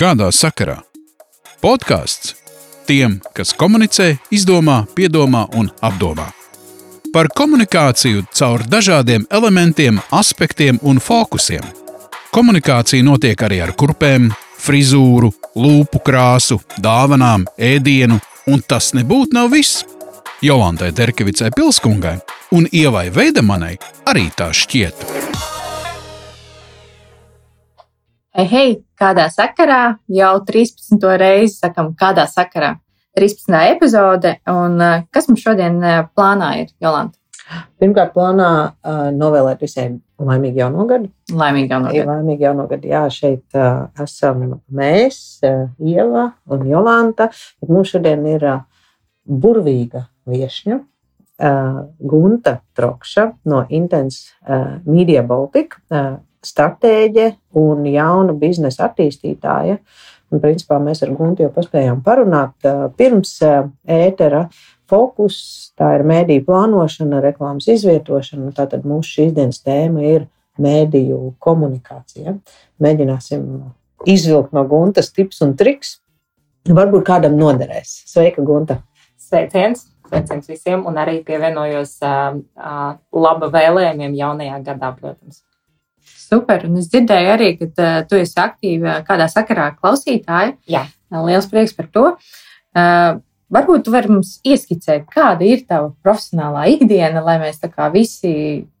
Kādā sakarā? Podkāsts tiem, kas komunicē, izdomā, piedomā un apdomā. Par komunikāciju caur dažādiem elementiem, aspektiem un fokusiem. Komunikācija notiek arī ar kurpēm, frizūru, lūpu krāsu, dāvanām, ēdienu, un tas nebūtu nav viss. Jolantai Derkevicai Pilskungai un Ievai Veidemanai arī tā šķiet. Hei, hei, kādā sakarā jau 13. reizi sakam, kādā sakarā. 13. epizode, un eh, kas mums šodien eh, plānā ir, Jolanta? Pirmkārt, plānā uh, novēlēt visiem laimīgu jauno gadu. Laimīgi jau no Jā, laimīgu jauno gadu. Jā, šeit uh, esam mēs, uh, Ieva un Jolanta. Bet mums šodien ir uh, burvīga viesņa. Uh, Gunta Trokša no Intense uh, Media Baltica, uh, stratēģe un jauna biznesa attīstītāja. Un, principā, mēs ar Guntu jau paspējām parunāt pirms ētera fokus, tā ir mēdīju plānošana, reklāmas izvietošana. Tātad mūsu šīs dienas tēma ir mēdīju komunikācija. Mēģināsim izvilkt no guntas tips un triks. Varbūt kādam noderēs. Sveika, Gunta! Sveiciens! Sveiciens visiem, un arī pievienojos uh, uh, laba vēlējumiem jaunajā gadā, protams. Super, un es dzirdēju arī, ka uh, tu esi aktīva kādā sakarā klausītāja. Jā. Liels prieks par to. Uh, Varbūt tu vari mums ieskicēt, kāda ir tava profesionālā ikdiena, lai mēs tā kā visi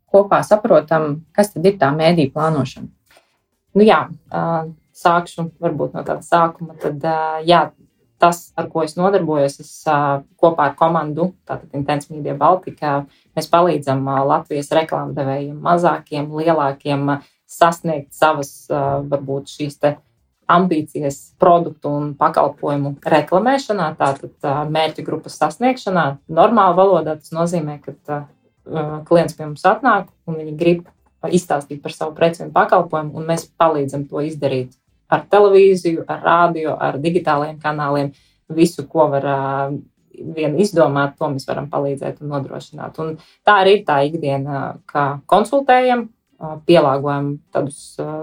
kopā saprotam, kas tad ir tā mēdīņa plānošana. Nu, jā, uh, sākšu varbūt no tāda sākuma. Tad, jā, tas, ar ko es nodarbojos, es uh, kopā ar komandu, tātad Intense Media Baltica, mēs palīdzam uh, Latvijas reklāmdevējiem, mazākiem, lielākiem, uh, sasniegt savas, uh, varbūt šīs ambīcijas produktu un pakalpojumu reklamēšanā, tātad mērķa grupas sasniegšanā. Normāla valodā tas nozīmē, ka klients pie mums atnāk un viņi grib izstāstīt par savu preci un pakalpojumu, un mēs palīdzam to izdarīt ar televīziju, ar rādio, ar digitālajiem kanāliem. Visu, ko var vien izdomāt, to mēs varam palīdzēt un nodrošināt. Un tā arī ir tā ikdiena, kā konsultējam, pielāgojam tādus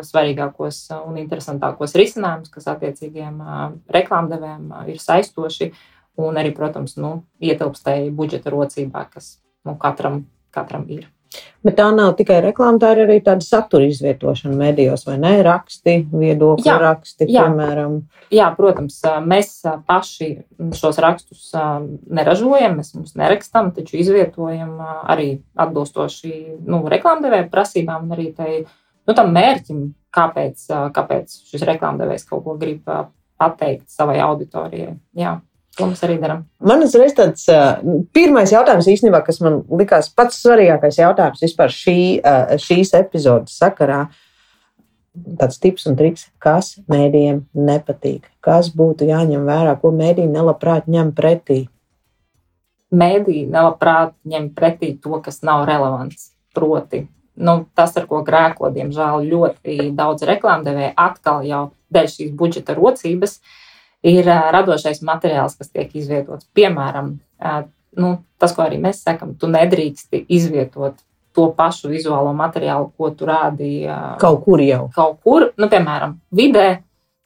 svarīgākos un interesantākos risinājumus, kas attiecīgiem reklāmdevējiem ir saistoši un arī, protams, nu, ietilpstēji budžeta rocībā, kas nu, katram, katram ir. Bet tā nav tikai reklāma, tā ir arī tāda satura izvietošana medijos, vai ne? Raksti, viedokļu jā, raksti, jā. piemēram. Jā, protams, mēs paši šos rakstus neražojam, mēs viņus nerakstam, taču izvietojam arī atbilstoši nu, reklāmdevēja prasībām un arī tai, nu, tam mērķim, kāpēc, kāpēc šis reklāmdevējs kaut ko grib pateikt savai auditorijai. Jā. To mēs arī darām. Man uzreiz tāds pirmais jautājums īstenībā, kas man likās pats svarīgākais jautājums vispār šī, šīs epizodes sakarā. Tāds tips un triks, kas mēdījiem nepatīk, kas būtu jāņem vērā, ko mēdīji nelabprāt ņem pretī. Mēdīji nelabprāt ņem pretī to, kas nav relevants. Proti, nu, tas, ar ko grēko, diemžēl, ļoti daudz reklāmdevēja atkal jau dēļ šīs budžeta rocības, uh, ir radošais materiāls, kas tiek izvietots. Piemēram, nu, tas, ko arī mēs sakām, tu nedrīksti izvietot to pašu vizuālo materiālu, ko tu rādīji kaut kur jau. Kaut kur, nu, piemēram, vidē,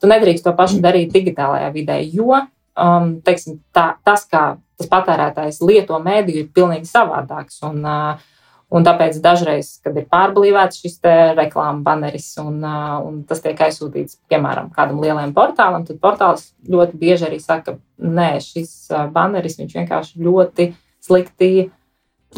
tu nedrīkst to pašu darīt digitālajā vidē, jo um, teiksim, tā, tas, kā tas patērētājs lieto mēdīju, ir pilnīgi savādāks. Un, uh, Un tāpēc dažreiz, kad ir pārblīvēts šis reklāmas baneris un, un tas tiek aizsūtīts, piemēram, kādam lielam portālam, tad portāls ļoti bieži arī saka, nē, šis baneris vienkārši ļoti slikti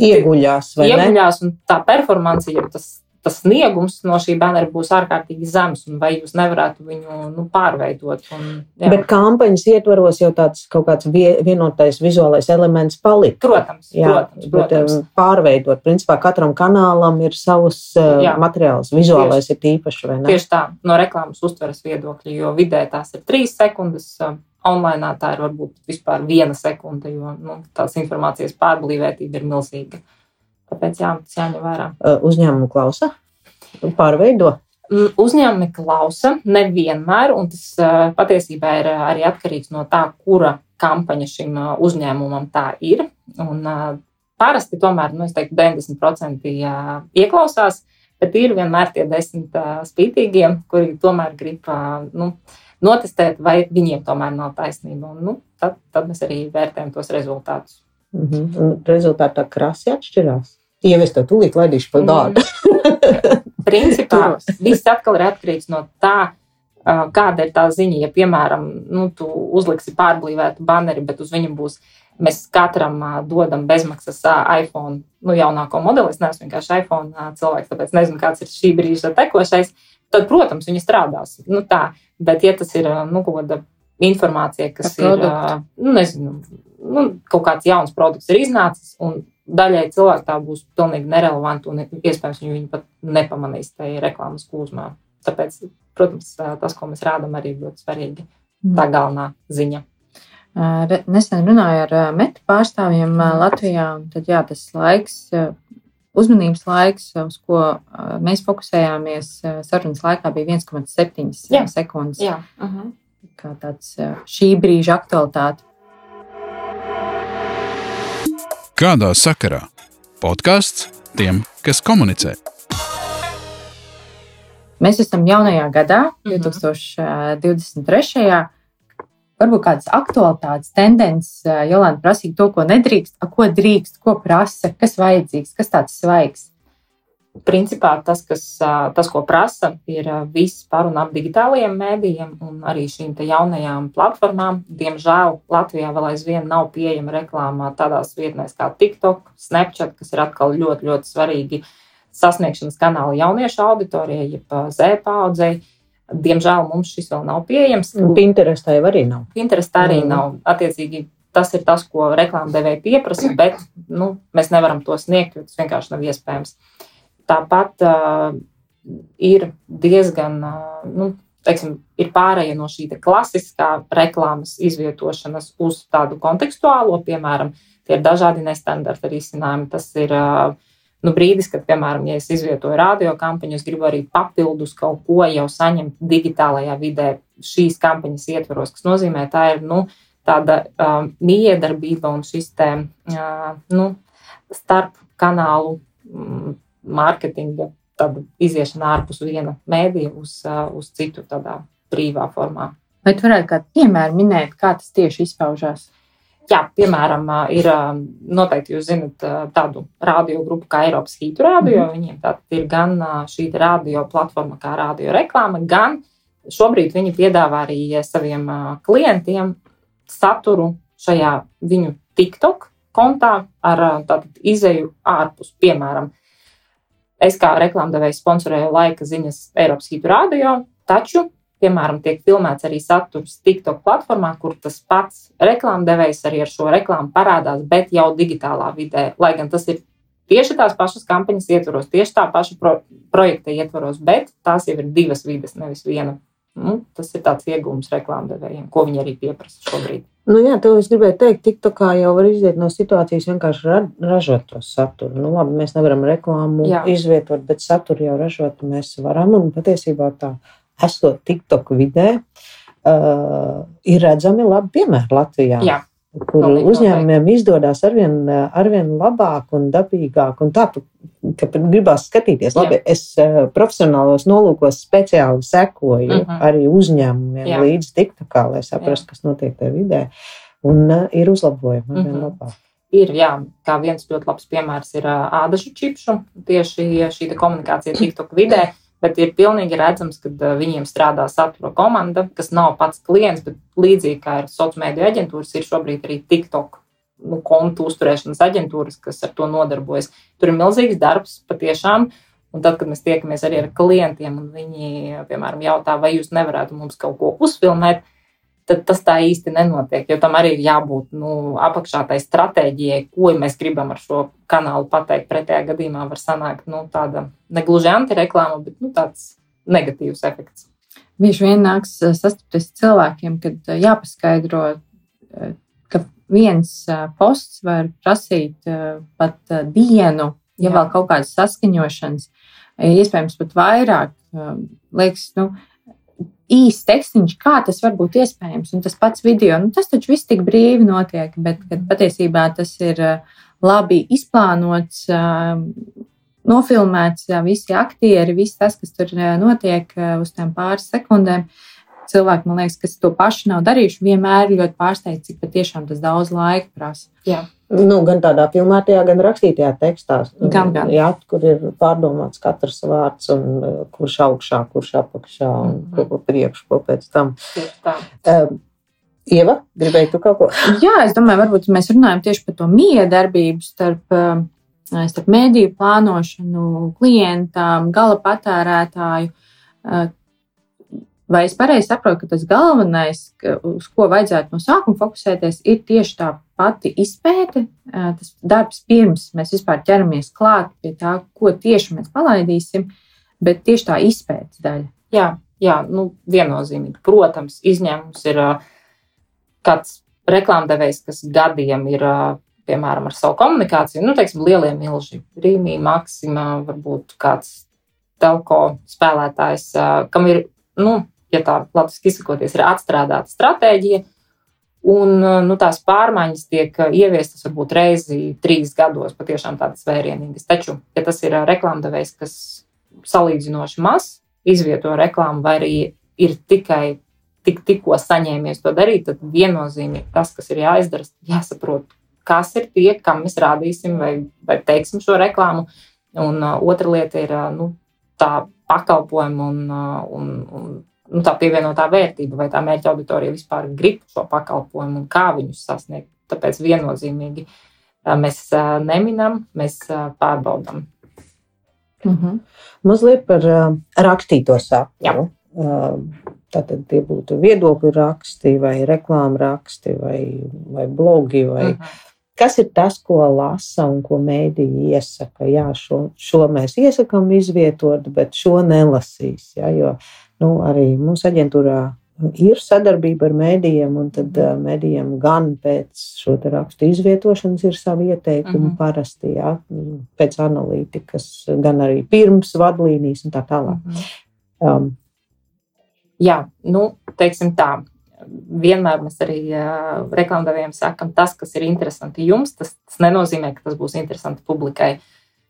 ieguļās. Ieguļās, un tā performance, ja tas tas sniegums no šī bannera būs ārkārtīgi zems, un vai jūs nevarētu viņu nu, pārveidot. Un, jā. Bet kampaņas ietvaros jau tāds kaut kāds vienotais vizuālais elements palika. Protams, jā, protams, protams. Bet, pārveidot, principā katram kanālam ir savs jā. materiāls, vizuālais tieši, ir ne? Tieši tā, no reklāmas uztveres viedokļa, jo vidē tās ir trīs sekundes. Online tā ir varbūt vispār viena sekunde, jo nu, tās informācijas pārblīvētība ir milzīga. Tāpēc jā, tas jāņem vērā. Uzņēmumu klausa, pārveido. Mm, uzņēmumi klausa nevienmēr, un tas patiesībā ir arī atkarīgs no tā, kura kampaņa šim uzņēmumam tā ir. Un, parasti tomēr, nu, teiktu, 90% ieklausās, bet ir vienmēr tie desmit spītīgie, kuri tomēr grib nu, notestēt, vai viņiem tomēr nav taisnība. Un, nu, tad, tad mēs arī vērtējam tos rezultātus. Mm -hmm. Rezultātā tā krasi atšķirās. Ja es to tūlīt laidīšu pa dārdu. Principā viss atkal ir atkarīgs no tā, kāda ir tā ziņa. Ja, piemēram, nu, tu uzliksi pārblīvētu baneri, bet uz viņa būs Mēs katram dodam bezmaksas iPhone, nu, jaunāko modeli. Es neesmu vienkārši iPhone cilvēks, tāpēc nezinu, kāds ir šī brīža tekošais. Tad, protams, viņi strādās. Nu, tā, bet, ja tas ir nu, kaut kāda informācija, kas Par ir nu, nezinu, nu, kaut kāds jauns produkts, ir iznācis, un daļai cilvēku tā būs pilnīgi nerelevanta, un iespējams viņi pat nepamanīs tajā reklāmas kūzmā. Tāpēc, protams, tas, ko mēs rādām, arī ir ļoti svarīgi. Tā mm. galvenā ziņa. Nesen runāju ar metu pārstāvjiem Latvijā, un tad jā, tas laiks, uzmanības laiks, uz ko mēs fokusējāmies sarunas laikā, bija 1,7 sekundes. Jā. Uh -huh. Kā tāds šī brīža aktualitāte. Kādā sakarā? Podkāsts tiem, kas komunicē. Mēs esam jaunajā gadā, 2023. Uh -huh varbūt kādas aktualitātes, tendences, Jolanta prasīja to, ko nedrīkst, a, ko drīkst, ko prasa, kas vajadzīgs, kas tāds svaigs. Principā tas, kas, tas, ko prasa, ir viss par un ap digitālajiem mēdījiem un arī šīm jaunajām platformām. Diemžēl Latvijā vēl aizvien nav pieejama reklāmā tādās vietnēs kā TikTok, Snapchat, kas ir atkal ļoti, ļoti svarīgi sasniegšanas kanāli jauniešu auditorijai, jeb Z paudzei. Diemžēl mums šis vēl nav pieejams. Pinterestā jau arī nav. Pinterestā arī mm. nav. Attiecīgi, tas ir tas, ko reklāmdevēji pieprasa, bet nu, mēs nevaram to sniegt, jo tas vienkārši nav iespējams. Tāpat uh, ir diezgan, uh, nu, teiksim, ir pārēja no šī klasiskā reklāmas izvietošanas uz tādu kontekstuālo, piemēram, tie ir dažādi nestandarta risinājumi. Tas ir uh, nu, brīdis, kad, piemēram, ja es izvietoju radio kampaņu, es gribu arī papildus kaut ko jau saņemt digitālajā vidē šīs kampaņas ietvaros, kas nozīmē, tā ir nu, tāda um, miedarbība un šis te, uh, nu, starp kanālu um, mārketinga iziešana ārpus viena mēdīja uz, uz citu tādā brīvā formā. Vai tu varētu kādu piemēru minēt, kā tas tieši izpaužās? Jā, piemēram, ir noteikti jūs zinat tādu radio grupu kā Eiropas Hītu radio. Mm -hmm. Viņiem tātad ir gan šī radio platforma kā radio reklāma, gan šobrīd viņi piedāvā arī saviem klientiem saturu šajā viņu TikTok kontā ar tātad izēju ārpus, piemēram, Es kā reklāmdevējs sponsorēju laika ziņas Eiropas Hītu radio, taču piemēram, tiek filmēts arī saturs TikTok platformā, kur tas pats reklāmdevējs arī ar šo reklāmu parādās, bet jau digitālā vidē. Lai gan tas ir tieši tās pašas kampaņas ietvaros, tieši tā paša pro projekta ietvaros, bet tās jau ir divas vidas, nevis viena. Nu, tas ir tāds iegūms reklāmdevējiem, ko viņi arī pieprasa šobrīd. Nu, jā, to es gribēju teikt. TikTokā jau var iziet no situācijas vienkārši ra ražot to saturu. Nu, labi, mēs nevaram reklāmu jā. izvietot, bet saturu jau ražot mēs varam. Un patiesībā tā esot TikTok vidē, uh, ir redzami labi piemēri Latvijā. Jā. Kur Nolīgi, uzņēmumiem nolīgi. izdodas arvien, arvien labāk un dabīgāk. Un tā, ka gribās skatīties, labi, Jā. es uh, profesionālos nolūkos speciāli sekoju uh mhm. -huh. arī uzņēmumiem Jā. līdz TikTokā, lai saprastu, kas notiek tajā vidē. Un uh, ir uzlabojumi arvien uh mhm. -huh. labāk. Ir, jā, kā viens ļoti labs piemērs ir uh, ādažu čipšu, tieši šī komunikācija TikTok vidē bet ir pilnīgi redzams, ka viņiem strādā satura komanda, kas nav pats klients, bet līdzīgi kā ir sociālās mediju aģentūras, ir šobrīd arī TikTok nu, kontu uzturēšanas aģentūras, kas ar to nodarbojas. Tur ir milzīgs darbs patiešām. Un tad, kad mēs tiekamies arī ar klientiem, un viņi, piemēram, jautā, vai jūs nevarētu mums kaut ko uzfilmēt, tad tas tā īsti nenotiek. Jo tam arī ir jābūt nu, apakšā tai stratēģijai, ko mēs gribam ar šo kanālu pateikt. Pretējā gadījumā var sanākt nu, tāda negluži antireklāma, bet nu, tāds negatīvs efekts. Bieži vien nāks sastapties cilvēkiem, kad jāpaskaidro, ka viens posts var prasīt pat dienu, ja Jā. vēl kaut kādas saskaņošanas, iespējams pat vairāk. Liekas, nu, īsts tekstiņš, kā tas var būt iespējams. Un tas pats video, nu, tas taču viss tik brīvi notiek, bet patiesībā tas ir labi izplānots, nofilmēts, visi aktieri, viss tas, kas tur notiek uz tām pāris sekundēm. cilvēki, man liekas, kas to pašu nav darījuši, vienmēr ir ļoti pārsteigti, cik patiešām tas daudz laika prasa. Jā. Nu, gan tādā filmētajā, gan rakstītajā tekstā. Gan, gan. Jā, kur ir pārdomāts katrs vārds, un uh, kurš augšā, kurš apakšā, un Mhm. ko pa priekšu, ko pēc tam. Um, Ieva, gribēji tu kaut ko? Jā, es domāju, varbūt mēs runājam tieši par to miedarbību starp, eh, starp mēdīju plānošanu, klientām, gala patērētāju. Vai es pareizi saprotu, ka tas galvenais, uz ko vajadzētu no sākuma fokusēties, ir tieši tā pati izpēte, tas darbs pirms mēs vispār ķeramies klāt pie tā, ko tieši mēs palaidīsim, bet tieši tā izpētes daļa. Jā, jā nu, viennozīmīgi. Protams, izņēmums ir kāds reklāmdevējs, kas gadiem ir, piemēram, ar savu komunikāciju, nu, teiksim, lielie milži, Rīmī, Maksima, varbūt kāds telko spēlētājs, kam ir, nu, ja tā latviešu izsakoties, ir atstrādāta stratēģija. Un nu, tās pārmaiņas tiek ieviestas varbūt reizi trīs gados, patiešām tādas vērienīgas. Taču, ja tas ir ā, reklāmdevējs, kas salīdzinoši maz izvieto reklāmu, vai arī ir tikai tik, tikko saņēmies to darīt, tad viennozīmīgi tas, kas ir jāizdara, jāsaprot, kas ir tie, kam mēs rādīsim vai, vai teiksim šo reklāmu. Un uh, otra lieta ir uh, nu, tā pakalpojuma un, uh, un, un nu, tā pievienotā vērtība, vai tā mērķa auditorija vispār grib šo pakalpojumu un kā viņus sasniegt. Tāpēc viennozīmīgi uh, mēs uh, neminam, mēs uh, pārbaudām. Mhm. Mazliet par uh, rakstīto sapni. Uh, tātad tie būtu viedokļu raksti, vai reklāmu raksti, vai, vai blogi. Vai... Mhm. Kas ir tas, ko lasa un ko mēdīji iesaka? Jā, šo, šo mēs iesakām izvietot, bet šo nelasīs. Jā, jo nu, arī mūsu aģentūrā ir sadarbība ar mēdījiem, un tad uh, mēdījiem gan pēc šo rakstu izvietošanas ir savi ieteikumi Mhm. mm -hmm. parasti, jā, pēc analītikas, gan arī pirms vadlīnijas un tā tālāk. Mhm. Um, Jā, nu, teiksim tā. Vienmēr mēs arī uh, reklāmdevējiem sakām, tas, kas ir interesanti jums, tas, tas nenozīmē, ka tas būs interesanti publikai.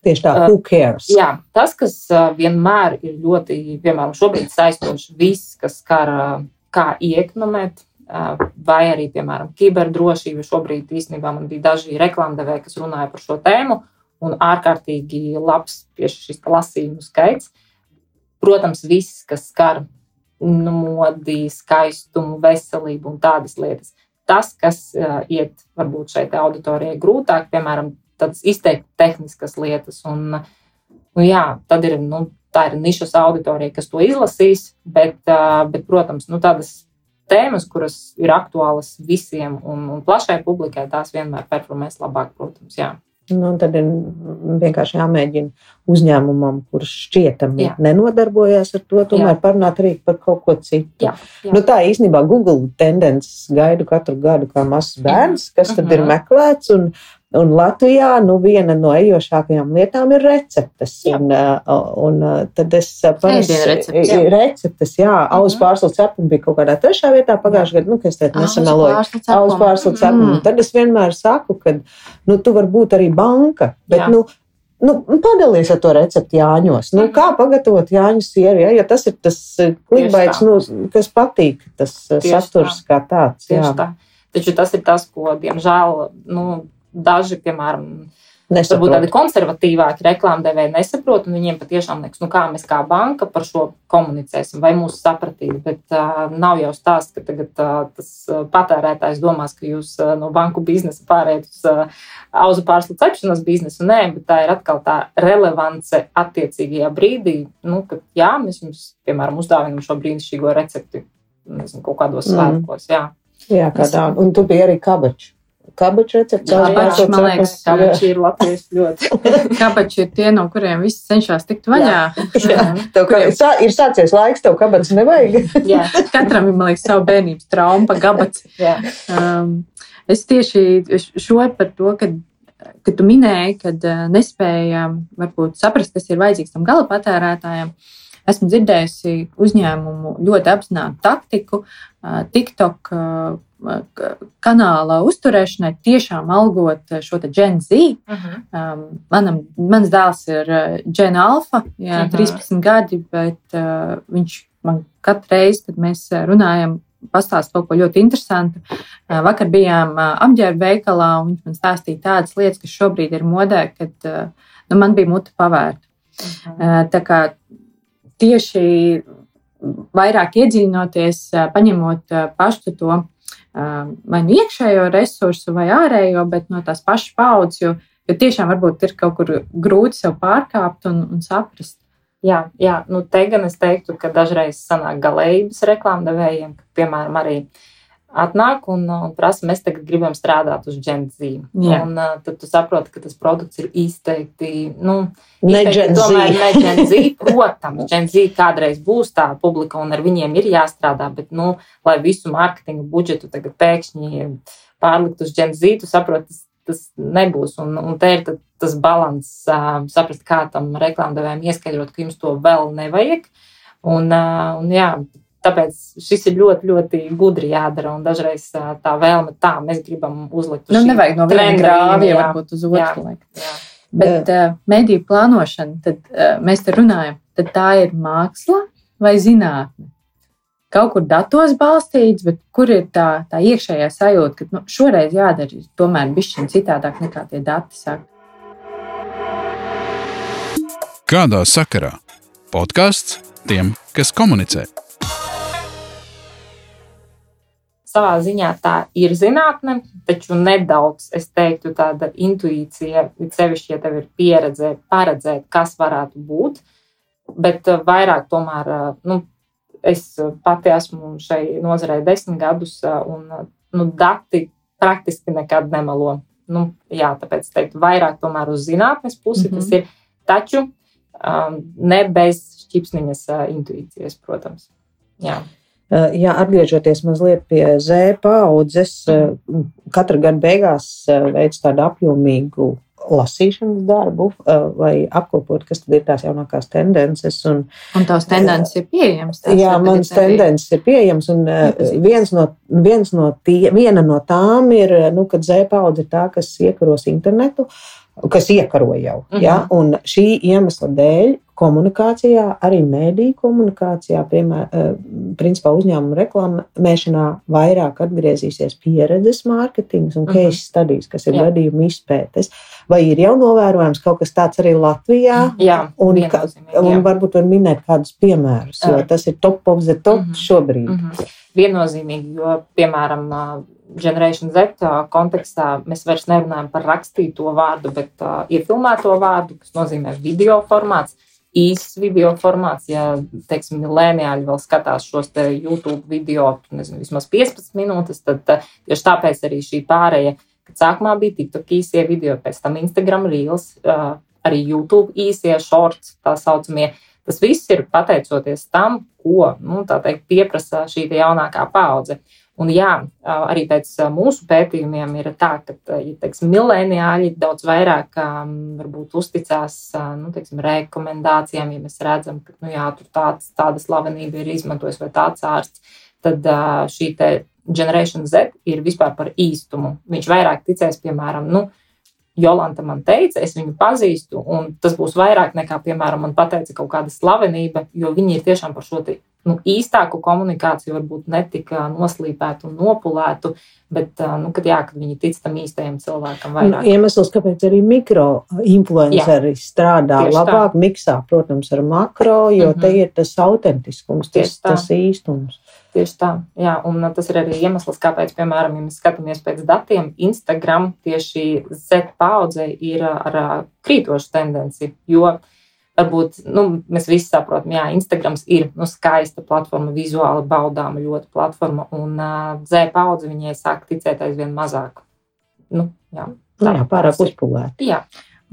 Tieši tā, Uh, who cares? Jā, tas, kas uh, vienmēr ir ļoti, piemēram, šobrīd saistošs, viss, kas skar uh, kā iekonomēt, uh, vai arī, piemēram, kiberdrošību. Šobrīd īstenībā man bija daži reklāmdevēji, kas runāja par šo tēmu, un ārkārtīgi labs šis lasījumu skaits. Protams, viss, kas skar nu, modi, skaistumu, veselību un tādas lietas. Tas, kas uh, iet varbūt šai auditorijai grūtāk, piemēram, tādas izteikti tehniskas lietas. Un, nu, jā, tad ir, nu, tā ir nišas auditorija, kas to izlasīs, bet, uh, bet protams, nu, tādas tēmas, kuras ir aktuālas visiem un, un plašai publikai, tās vienmēr performēs labāk, protams. Jā. Nu, tad ir vienkārši jāmēģina uzņēmumam, kurš šķietami Jā. nenodarbojas ar to, tomēr Jā. parunāt arī par kaut ko citu. Jā, jā. Nu, tā īstenībā Google tendences gaidu katru gadu kā mazs bērns, kas tad ir Mhm. meklēts. Un, un Latvijā nu, viena no ejošākajām lietām ir receptes. Jā. Un, uh, un uh, tad es uh, Ēdienu receptes, jā. receptes, jā, auzu Mhm. pārslas cepumi bija kaut kādā trešā vietā pagājušajā gadā, nu, kas nesameloju. Auzu Auzu pārslas cepumi. Mm. Tad es vienmēr saku, ka nu, tu vari būt arī banka, bet Jā. nu, nu, padalies ar to recepti Jāņos. Nu, Mhm. kā pagatavot Jāņu sieru, ja, ja tas ir tas klikbaits, tā. nu, kas patīk, tas Tieši saturs kā tāds. Tieši Jā, tā. Taču tas ir tas, ko, diemžēl, nu, daži, piemēram, varbūt tādi konservatīvāki reklāmdevēji nesaprot, un viņiem patiešām liekas, nu kā mēs kā banka par šo komunicēsim, vai mūsu sapratīs. Bet uh, nav jau stāsts, ka tagad uh, tas patērētājs domās, ka jūs uh, no banku biznesa pārējat uz uh, auzu pārslu cepšanas biznesu. Nē, bet tā ir atkal tā relevance attiecīgajā brīdī, nu, ka jā, mēs jums, piemēram, uzdāvinam šo brīnišķīgo recepti nezinu, kaut kādos Mhm. svētkos. Jā. Jā, kā tā. Un tu biji arī kabačs. Kabačs recepts. Jā, pārslas man liekas, jā. viņš ir latviešu ļoti. Kāpēc ir tie, no kuriem viss cenšas tikt vaļā? Jā. Tev kā, sā, ir sācies laiks, tev kabats nevajag. Jā, Katram ir, man liekas, savu bērnības gabats. jā. Um, es tieši šo par to, ka, ka tu minēji, ka uh, nespēja varbūt saprast, kas ir vajadzīgs tam gala patērētājam. Esmu dzirdējusi uzņēmumu ļoti apzinātu taktiku, uh, TikTok uh, kanāla uzturēšanai, tiešām algot šo te Gen Z. Mhm. Um, manam, mans dēls ir uh, Gen Alpha, jā, Mhm. 13 gadi, bet uh, viņš man katru reizi, kad mēs runājam, pastāst kaut ko ļoti interesantu. Vakar bijām apģērba veikalā, un viņš man stāstīja tādas lietas, kas šobrīd ir modē, kad nu, man bija muta pavērta. Mhm. Tā kā tieši vairāk iedzīvinoties, paņemot pašu to vai nu iekšējo resursu, vai ārējo, bet no tās pašas paudzes, jo, jo tiešām varbūt ir kaut kur grūti sev pārkāpt un, un saprast. Jā, jā, nu te gan es teiktu, ka dažreiz sanāk galējības reklāmdevējiem, ka, piemēram, arī uh, atnāk un, uh, un prasa, mēs tagad gribam strādāt uz genzīm. Un uh, tad tu saproti, ka tas produkts ir izteikti, nu, genzīm. Tomēr ne genzīm. Protams, genzīm kādreiz būs tā publika un ar viņiem ir jāstrādā, bet, nu, lai visu mārketinga budžetu tagad pēkšņi pārlikt uz genzīm, tu saproti, tas, tas nebūs. Un, un te ir tas balans, uh, saprast, kā tam reklāmdevējiem ieskaidrot, ka jums to vēl nevajag. Un, uh, un jā, Tāpēc šis ir ļoti, ļoti gudri jādara. Un dažreiz tā vēlme, tā mēs gribam uzlikt. Nu, nevajag no viena grāvja, varbūt uz otru likt. Bet uh, mediju plānošana, tad uh, mēs te runājam, tad tā ir māksla vai zinātne? Kaut kur datos balstīts, bet kur ir tā, tā iekšējā sajūta, ka nu, šoreiz jādara tomēr bišķiņ citādāk nekā tie dati saka. Kādā sakarā? Podkāsts tiem, kas komunicē savā ziņā tā ir zinātne, taču nedaudz, es teiktu, tāda intuīcija, it sevišķi, ja tev ir pieredze paredzēt, kas varētu būt, bet eh, vairāk tomēr, eh, nu, es pati esmu šai nozarei desmit gadus, eh, un nu, dati praktiski nekad nemelo. Nu, jā, tāpēc es teiktu, vairāk tomēr uz zinātnes pusi mm -hmm. tas ir, taču um, ne bez šķipsniņas uh, intuīcijas, protams. Jā. Eh, jā, atgriežoties mazliet pie Z paudzes, eh, katra gada beigās eh, veids tādu apjomīgu lasīšanas darbu, lai apkopotu, kas tad ir tās jaunākās tendences. Un, un tās tendences ir pieejamas. Jā, manas tendences ir pieejamas, un viens no, viens no tie, viena no tām ir, nu, kad Z paudze ir tā, kas iekaros internetu, kas iekaro jau. Mm -hmm. ja? Un šī iemesla dēļ komunikācijā, arī mēdīņu komunikācijā, piemēram, eh, principā uzņēmuma reklamēšanā vairāk atgriezīsies pieredzes mārketings un mhm. case uh -huh. studies, kas ir gadījuma izpētes. Vai ir jau novērojams kaut kas tāds arī Latvijā? Jā, un, ka, un varbūt var minēt kādus piemērus, jo tas ir top of the top uh mhm. -huh. šobrīd. Uh mhm. -huh. Viennozīmīgi, jo, piemēram, Generation Z kontekstā mēs vairs nerunājam par rakstīto vārdu, bet uh, iefilmēto vārdu, kas nozīmē video formāts īsts video formāts. Ja, teiksim, milēniāļi vēl skatās šos YouTube video, nezinu, vismaz 15 minūtes, tad tieši tāpēc arī šī pārēja, kad sākumā bija TikTok īsie video, pēc tam Instagram reels, arī YouTube īsie shorts, tā saucamie. Tas viss ir pateicoties tam, ko nu, teikt, pieprasa šī jaunākā paudze. Un jā, arī pēc mūsu pētījumiem ir tā, ka ja, teiksim, mileniāļi daudz vairāk varbūt uzticās nu, teiksim, rekomendācijām, ja mēs redzam, ka nu, jā, tur tāds, tāda slavenība ir izmantojis vai tāds ārsts, tad šī Generation Z ir vispār par īstumu. Viņš vairāk ticēs, piemēram, nu, Jolanta man teica, es viņu pazīstu, un tas būs vairāk nekā, piemēram, man pateica kaut kāda slavenība, jo viņi ir tiešām par šo nu, īstāku komunikāciju, varbūt netika noslīpētu un nopulētu, bet, nu, kad, jā, kad viņi tic tam īstajam cilvēkam vairāk. Iemesls, kāpēc arī mikroinfluenceri strādā labāk, tā. miksā, protams, ar makro, jo mm -hmm. te ir tas autentiskums, tas, tas īstums. Tieši tā, jā, un tas ir arī iemesls, kāpēc, piemēram, ja mēs skatāmies pēc datiem, Instagram tieši Z paudzei ir ar krītošu tendenci, jo uh, varbūt nu, mēs visi saprotam, ka Instagrams ir nu, skaista platforma, vizuāli baudāma ļoti platforma, un uh, dzēra paudze viņai sāk ticēt aizvien mazāk. Nu, jā, tā ir pārāk uzpūlēta. Jā.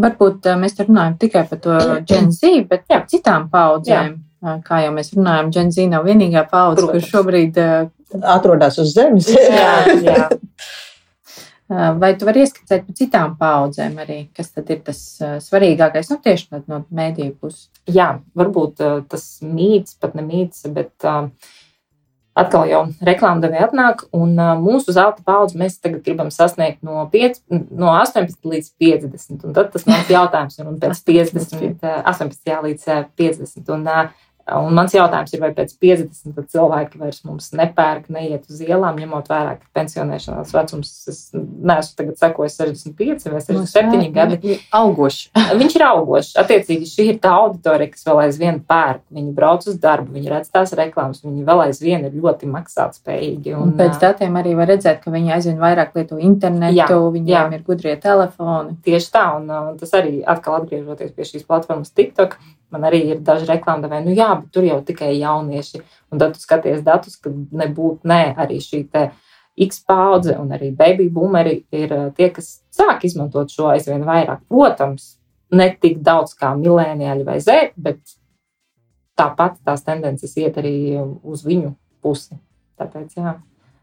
Varbūt uh, mēs runājam tikai par to Gen Z, bet jā. citām paudzēm. Jā. Kā jau mēs runājam, Gen Z nav vienīgā paudze, kurš šobrīd uh, atrodas uz zemes. jā, jā. Vai tu vari ieskicēt par citām paudzēm arī, kas tad ir tas svarīgākais, nu tieši no mēdīju puses? Jā, varbūt tas mīts, pat ne mīts, bet atkal jau reklāmdevēja atnāk, un mūsu zelta paudzi mēs tagad gribam sasniegt no, 5, no 18 līdz 50. Un tad tas mans jautājums ir, un pēc 50, 18 jā, līdz 50. Un, Un mans jautājums ir, vai pēc 50 cilvēki vairs mums nepērk, neiet uz ielām, ņemot vērā, ka pensionēšanās vecums, es neesmu tagad sekojis 65 vai 67 gadi. Augošs. Viņš ir augošs. Attiecīgi, šī ir tā auditorija, kas vēl aizvien pērk. Viņi brauc uz darbu, viņi redz tās reklāmas, viņi vēl aizvien ir ļoti maksātspējīgi. Un, un pēc datiem arī var redzēt, ka viņi aizvien vairāk lieto internetu, jā, viņiem jā. ir gudrie telefoni. Tieši tā, un, un tas arī atkal atgriežoties pie šīs platformas TikTok Man arī ir daži reklāmdevēji, nu jā, bet tur jau tikai jaunieši. Un tad tu skaties datus, ka nebūtu, nē, arī šī X paudze un arī baby boomeri ir eh, tie, kas sāk izmantot šo aizvien vairāk. Protams, ne tik daudz kā milēniāļi vai zēti, bet tāpat tās tendences iet arī uz viņu pusi. Tāpēc, jā,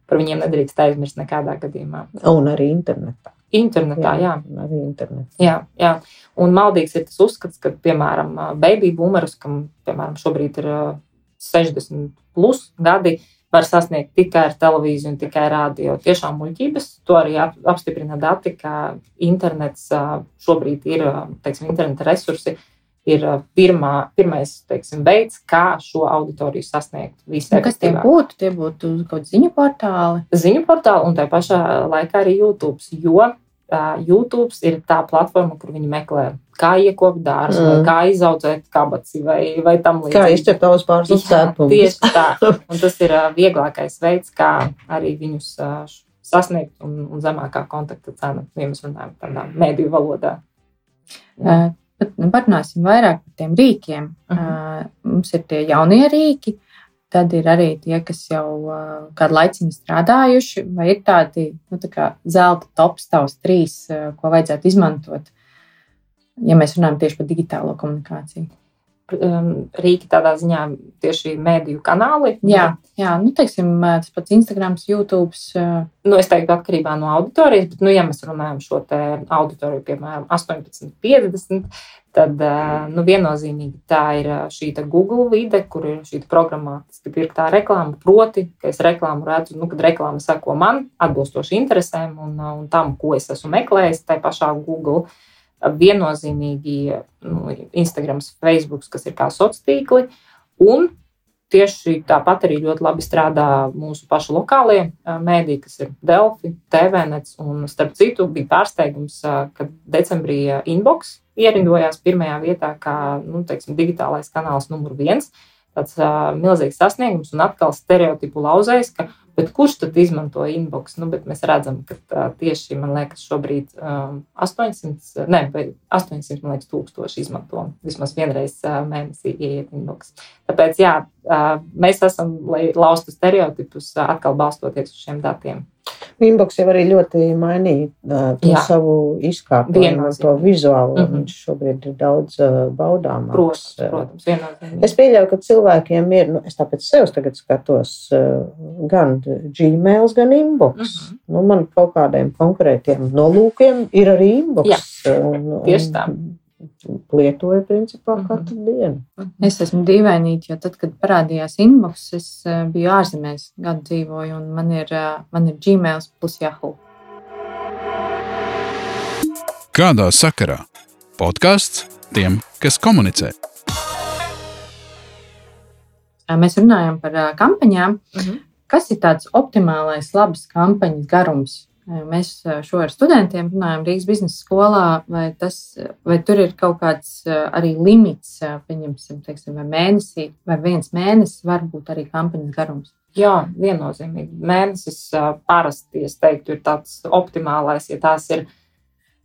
par viņiem nedrīkst aizmirst nekādā gadījumā. Un arī internetā. Internetā, jā. jā. Arī internetā. Jā, jā. Un maldīgs ir tas uzskats, ka, piemēram, baby boomerus, kam, piemēram, šobrīd ir 60 plus gadi, var sasniegt tikai ar televīziju un tikai radio. Tiešām muļķības. To arī apstiprina dati, ka internets šobrīd ir, teiksim, interneta resursi ir pirmā, pirmais teiksim, veids, kā šo auditoriju sasniegt. Nu, kas tie būtu? Tie būtu kaut kādi ziņu portāli. Ziņu portāli un tā pašā laikā arī YouTube. Jo uh, YouTube ir tā platforma, kur viņi meklē, kā iekopt dārzu, mm. kā izaudzēt kabaci vai, vai tam līdzīgi. Kā izķert tavus pārslas cēpumus. Tieši tā. Un tas ir uh, vieglākais veids, kā arī viņus uh, sasniegt un, un zemākā kontakta cena, ja mēs runājam tādā mēdīju valodā. Jā. Bet nu, parunāsim vairāk par tiem rīkiem. Uh -huh. uh, mums ir tie jaunie rīki, tad ir arī tie, kas jau uh, kādu laiciņu strādājuši, vai ir tādi nu, tā zelta tops, tavs trīs, uh, ko vajadzētu izmantot, ja mēs runājam tieši par digitālo komunikāciju rīki tādā ziņā tieši mēdīju kanāli. Jā, jā nu, teiksim, tas pats Instagram, YouTube. Nu, es teiktu, atkarībā no auditorijas, bet, nu, ja mēs runājam šo auditoriju, piemēram, 18, 50, tad nu, viennozīmīgi tā ir šī Google vide, kur ir šī programmatiski pirktā reklāma. Proti, ka es reklāmu redzu, nu, kad reklāma sako man, atbilstoši interesēm un, un tam, ko es esmu meklējis, tai pašā Google viennozīmīgi nu, Instagram, Facebook, kas ir kā sociāli tīkli. Un tieši tāpat arī ļoti labi strādā mūsu pašu lokālie mēdīji, kas ir Delfi, TVNets. Un, starp citu, bija pārsteigums, ka decembrī inbox ierindojās pirmajā vietā kā nu, teiksim, digitālais kanāls numur viens. Tas uh, milzīgs sasniegums un atkal stereotipu lauzējs, ka Bet kurš tad izmanto inbox? Nu, mēs redzam, ka tā, tieši man liekas, šobrīd um, 800, ne, 800 liekas, tūkstoši izmanto vismaz vienreiz uh, mēnesī ieiet inbox. Tāpēc, jā, uh, mēs esam, lai laustu stereotipus, uh, atkal balstoties uz šiem datiem. Inbox jau arī ļoti mainīja uh, to Jā. savu izkārtojumu, to vizuālo. Mm -hmm. Viņš šobrīd ir daudz uh, baudāmāks. Protams, protams viennozīmīgi. Es pieļauju, ka cilvēkiem ir, nu, es tāpēc sev tagad skatos, uh, gan Gmail, gan inbox. Mm -hmm. nu, man kaut kādiem konkrētiem nolūkiem ir arī inbox. Jā, un, un, lietoju principā mhm. katru mm -hmm. dienu. Es esmu dīvainīga, jo tad, kad parādījās inbox, es eh, biju ārzemēs, gadu dzīvoju, un man ir, eh, man ir Gmail plus Yahoo. Kādā sakarā? Podkāsts tiem, kas komunicē. Mēs runājam par kampaņām. Mm -hmm. Kas ir tāds optimālais, labs kampaņas garums? Mēs šo ar studentiem runājam Rīgas biznesa skolā, vai, tas, vai tur ir kaut kāds arī limits, pieņemsim, teiksim, vai mēnesī, vai viens mēnesis var būt arī kampaņas garums. Jā, viennozīmīgi. Mēnesis parasti, es teiktu, ir tāds optimālais, ja tās ir.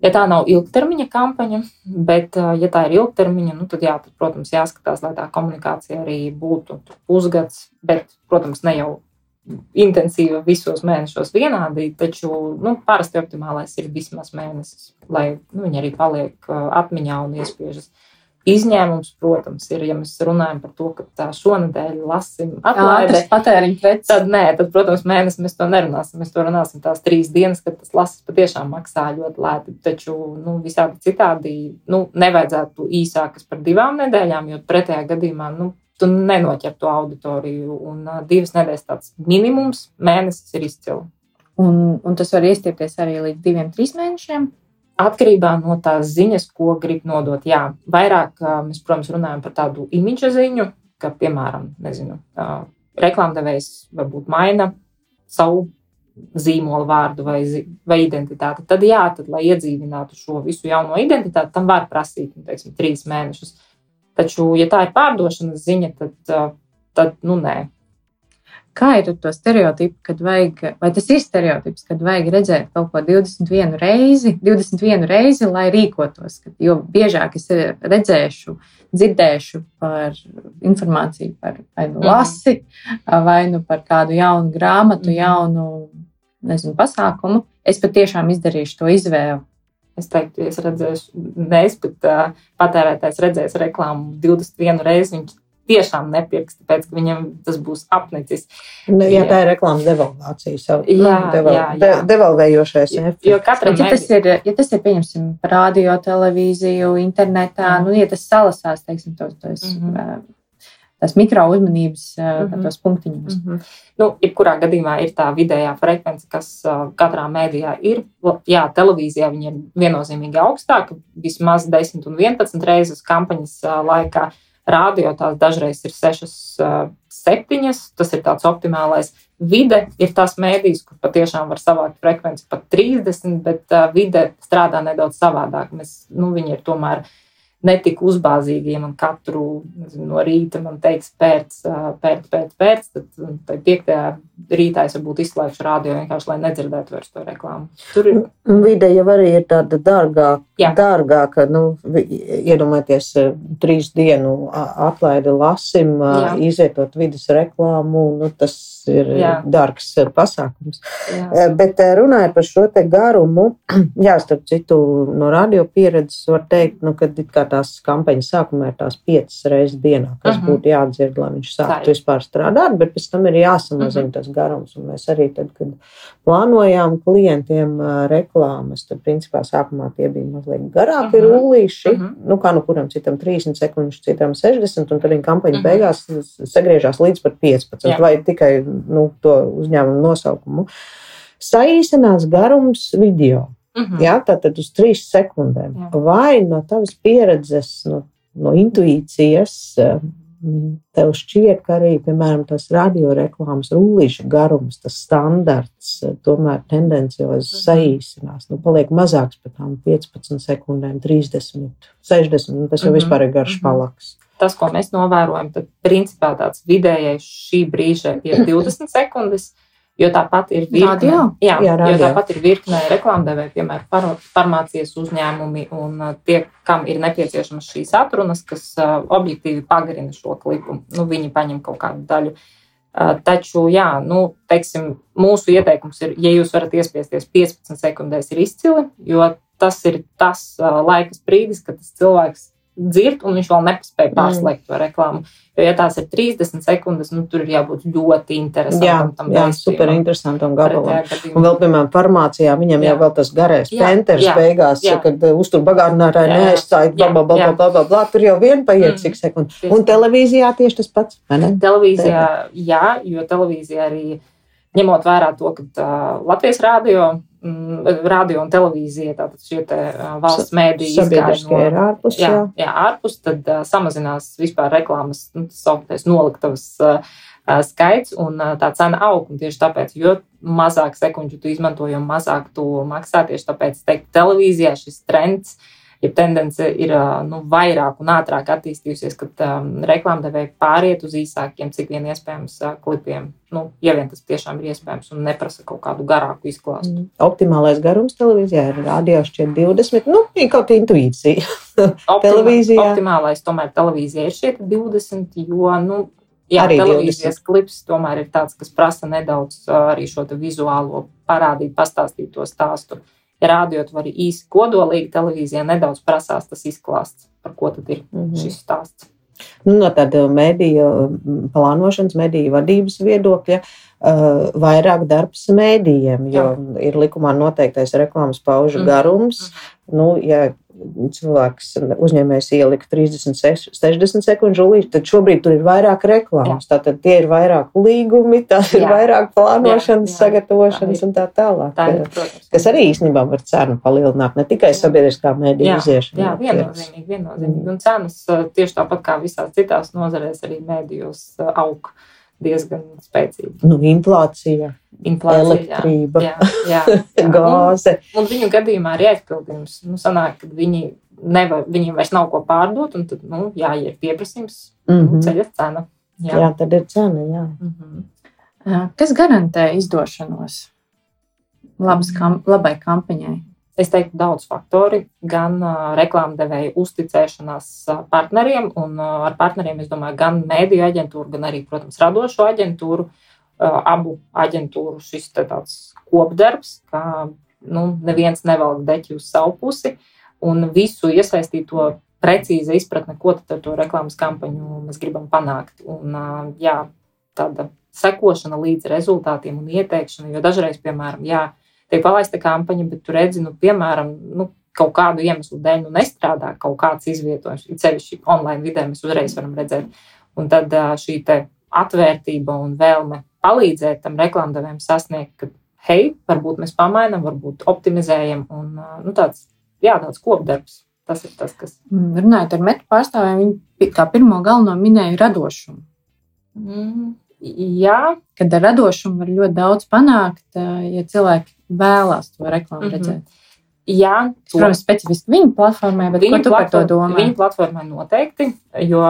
Ja tā nav ilgtermiņa kampaņa, bet, ja tā ir ilgtermiņa, nu, tad, jā, tad, protams, jāskatās, lai tā komunikācija arī būtu pusgads, bet, protams, ne jau intensīva visos mēnešos vienādi, taču nu, parasti optimālais ir vismaz mēnesis, lai nu, viņi arī paliek atmiņā un iespiežas. Izņēmums, protams, ir, ja mēs runājam par to, ka tā šonadēļ lasim atlaide, patēriņa preces. Tad nē, tad, protams, mēnesi mēs to nerunāsim. Mēs to runāsim tās trīs dienas, kad tas lasis patiešām maksā ļoti lēti. Taču, nu, visādi citādi, nu, nevajadzētu īsākas par divām nedēļām, jo pretējā gadījumā, nu, tu nenoķer to auditoriju. Un uh, divas nedēļas tāds minimums, mēnesis ir izcili. Un, un tas var iestiepties arī līdz diviem, trīs mēnešiem. Atkarībā no tās ziņas, ko grib nodot. Jā, vairāk mēs, protams, runājam par tādu imidža ziņu, ka, piemēram, nezinu, uh, reklāmdevējs varbūt maina savu zīmola vārdu vai, vai identitāti. Tad, jā, tad, lai iedzīvinātu šo visu jauno identitāti, tam var prasīt nu, teiksim, trīs mēnešus. Taču, ja tā ir pārdošanas ziņa, tad, tad nu, nē, Kā ir ar to stereotipu, kad vajag, vai tas ir stereotips, kad vajag redzēt kaut ko 21 reizi, 21 reizi, lai rīkotos? Kad, jo biežāk es redzēšu, dzirdēšu par informāciju par vai nu mhm. lasi, vai nu par kādu jaunu grāmatu, mhm. jaunu nezinu, pasākumu, es patiešām izdarīšu to izvēli. Es teiktu, es redzēšu, nevis, bet uh, patērētājs redzēs reklāmu 21 reizi. Viņš tiešām nepirks, tāpēc ka viņam tas būs apnicis. Nu, jā, tā ir reklāmas devalvācija. Jā. De, devalvējošais efekts. Jo katram, ja tas ir, ja tas ir, pieņemsim, radio, televīziju, internetā, mm. nu, ja tas salasās, teiksim, tos, tos, mm -hmm. Tās mikro uzmanības mm -hmm. tos punktiņus. Mm -hmm. Nu, jebkurā gadījumā ir tā vidējā frekvence, kas uh, katrā mēdījā ir. Jā, televīzijā viņa ir viennozīmīgi augstāka, vismaz 10 un 11 reizes kampaņas uh, laikā. Rādio tās dažreiz ir 6, 7. Tas ir tāds optimālais. Vide ir tas mēdījis, kur patiešām var savākt frekvenci pat 30, bet vide strādā nedaudz savādāk. Mēs, nu, viņi ir tomēr netik uzbāzīgi, ja man katru nezinu, no rīta man teiks pēc, pēc, pēc, pēc tad, tad piektajā rītā es varbūt izslēgšu rādio vienkārši, lai nedzirdētu vairs to reklāmu. Tur ir. Vide jau arī ir tāda dārgāka, Jā. dārgāka, nu, iedomājieties, trīs dienu atlaidi lasim, Jā. izvietot vidas reklāmu, nu, tas ir jā. dārgs pasākums. Jā. Bet runājot par šo garumu, jā, starp citu, no radio pieredzes var teikt, nu, ka kā tās kampaņas sākumā ir tās piecas reizes dienā, kas uh mhm. -huh. būtu jādzird, lai viņš sāktu vispār strādāt, bet pēc tam ir jāsamazina uh mhm. -huh. tas garums. Un mēs arī tad, kad plānojām klientiem reklāmas, tad principā sākumā tie bija mazliet garāki uh -huh. rullīši, uh -huh. nu kā nu kuram citam 30 sekundes, citam 60, un tad viņa kampaņa uh -huh. beigās sagriežās līdz pat 15 Jā. vai tikai nu, to uzņēmumu nosaukumu. Saīsinās garums video. Mm -hmm. Jā, tātad uz trīs sekundēm. Jā. Vai no tavas pieredzes, no, no intuīcijas, tev šķiet, ka arī, piemēram, tas radioreklāmas rullīša garums, tas standarts, tomēr tendenciāli -hmm. saīsinās. Nu, paliek mazāks par tām 15 sekundēm, 30, 60. Nu, tas jau mm -hmm. vispār ir garš mm -hmm. palaks. Tas, ko mēs novērojam, tad principā tāds vidējais šī brīža ir 20 sekundes. Jo tāpat ir virkne, radio? Jā, jā, radio. jo tāpat ir virkne reklāmdevēja, piemēram, farmācijas uzņēmumi un uh, tie, kam ir nepieciešamas šīs atrunas, kas uh, objektīvi pagarina šo klipu. Nu, viņi paņem kaut kādu daļu. Uh, taču, jā, nu, teiksim, mūsu ieteikums ir, ja jūs varat iespiesties 15 sekundēs, ir izcili, jo tas ir tas laikas brīdis, kad tas cilvēks dzird, un viņš vēl nespēja pārslēgt to reklāmu. Jo, ja tās ir 30 sekundes, nu, tur ir jābūt ļoti interesantam. Jā, jā super interesantam gabalam. Un vēl, piemēram, farmācijā viņam jā. jau vēl tas garais penters beigās, jā. kad uh, uztur bagātinātāji neaizstāja, bla, bla, bla, bla, bla, bla, tur jau vien paiet mm. cik sekundes. Un televīzijā tieši tas pats, vai ne? Televīzijā, jā, jo televīzijā arī ņemot vērā to, ka uh, Latvijas rādio Mm, radio un televīzija, tātad šie te valsts mēdīji izgāja no, ārpus, jā, jā. jā, ārpus, tad uh, samazinās vispār reklāmas, nu, tas sauktais noliktavas uh, skaits un uh, tā cena aug. Un tieši tāpēc, jo mazāk sekundžu tu izmanto, jo mazāk tu maksā, tieši tāpēc, teikt, televīzijā šis trends uh, ja tendence ir nu, vairāk un ātrāk attīstījusies, kad um, reklāmdevēji pāriet uz īsākiem, cik vien iespējams, uh, klipiem. Nu, ja vien tas tiešām ir iespējams un neprasa kaut kādu garāku izklāstu. Mm. Optimālais garums televīzijā ir rādījās šķiet 20, nu, ir kaut intuīcija. televīzijā. Optimālais tomēr televīzijā ir šie 20, jo, nu, Jā, arī televīzijas 20. klips tomēr ir tāds, kas prasa nedaudz arī šo vizuālo parādīt, pastāstīt to stāstu ja rādījot var īsi kodolīgi televīzijā, nedaudz prasās tas izklāsts, par ko tad ir mm -hmm. šis stāsts. Nu, no tāda mediju plānošanas, mediju vadības viedokļa, uh, vairāk darbs mēdījiem, jo Jā. ir likumā noteiktais reklāmas paužu mm. garums. Mm. Nu, ja cilvēks uzņēmējs ielika 30, 60 sekundžu līdzi, tad šobrīd tur ir vairāk reklāmas. Tātad tie ir vairāk līgumi, tās ir jā. vairāk plānošanas, jā, jā. sagatavošanas tā un tā tālāk. Tā ir, protams. kas arī īstenībā var cenu palielināt, ne tikai sabiedriskā mēdī iziešana. Jā, viennozīmīgi, viennozīmīgi. Un cenas tieši tāpat kā visās citās nozarēs arī mēdījos aug diezgan spēcīga. Nu, inflācija, inflācija elektrība, jā, jā, jā. gāze. Un, un viņu gadījumā arī aizpildījums. Nu, sanāk, ka viņi nevar, viņiem vairs nav ko pārdot, un tad, nu, jā, ja ir pieprasījums, mm -hmm. nu, mhm. ceļa cena. Jā. jā, tad ir cena, jā. Mm -hmm. Kas garantē izdošanos labas kam, labai kampaņai? Es teiktu, daudz faktori, gan uh, reklāmdevēja uzticēšanās partneriem, un uh, ar partneriem es domāju, gan mēdīju aģentūru, gan arī, protams, radošo aģentūru. Uh, abu aģentūru šis tāds kopdarbs, ka nu, neviens nevelk deķi uz savu pusi, un visu iesaistīto precīza izpratne, ko tad ar to reklāmas kampaņu mēs gribam panākt. Un, uh, jā, tāda sekošana līdz rezultātiem un ieteikšana, jo dažreiz, piemēram, jā, tiek palaista kampaņa, bet tu redzi, nu, piemēram, nu, kaut kādu iemeslu dēļ nu, nestrādā kaut kāds izvietojums. Ceļš online vidē mēs uzreiz varam redzēt. Un tad šī atvērtība un vēlme palīdzēt tam reklāmdevējam sasniegt, ka, hei, varbūt mēs pamainām, varbūt optimizējam. Un, nu, tāds, jā, tāds kopdarbs. Tas ir tas, kas. Mm, runājot ar metu pārstāvjiem, viņi kā pirmo galveno minēja radošumu. Mm, jā. Kad ar radošumu var ļoti daudz panākt, ja cilvēki vēlās to reklāmu mm -hmm. redzēt. Jā, to... protams, specifiski viņu platformai, bet viņu tu par to domā? Viņu platformai noteikti, jo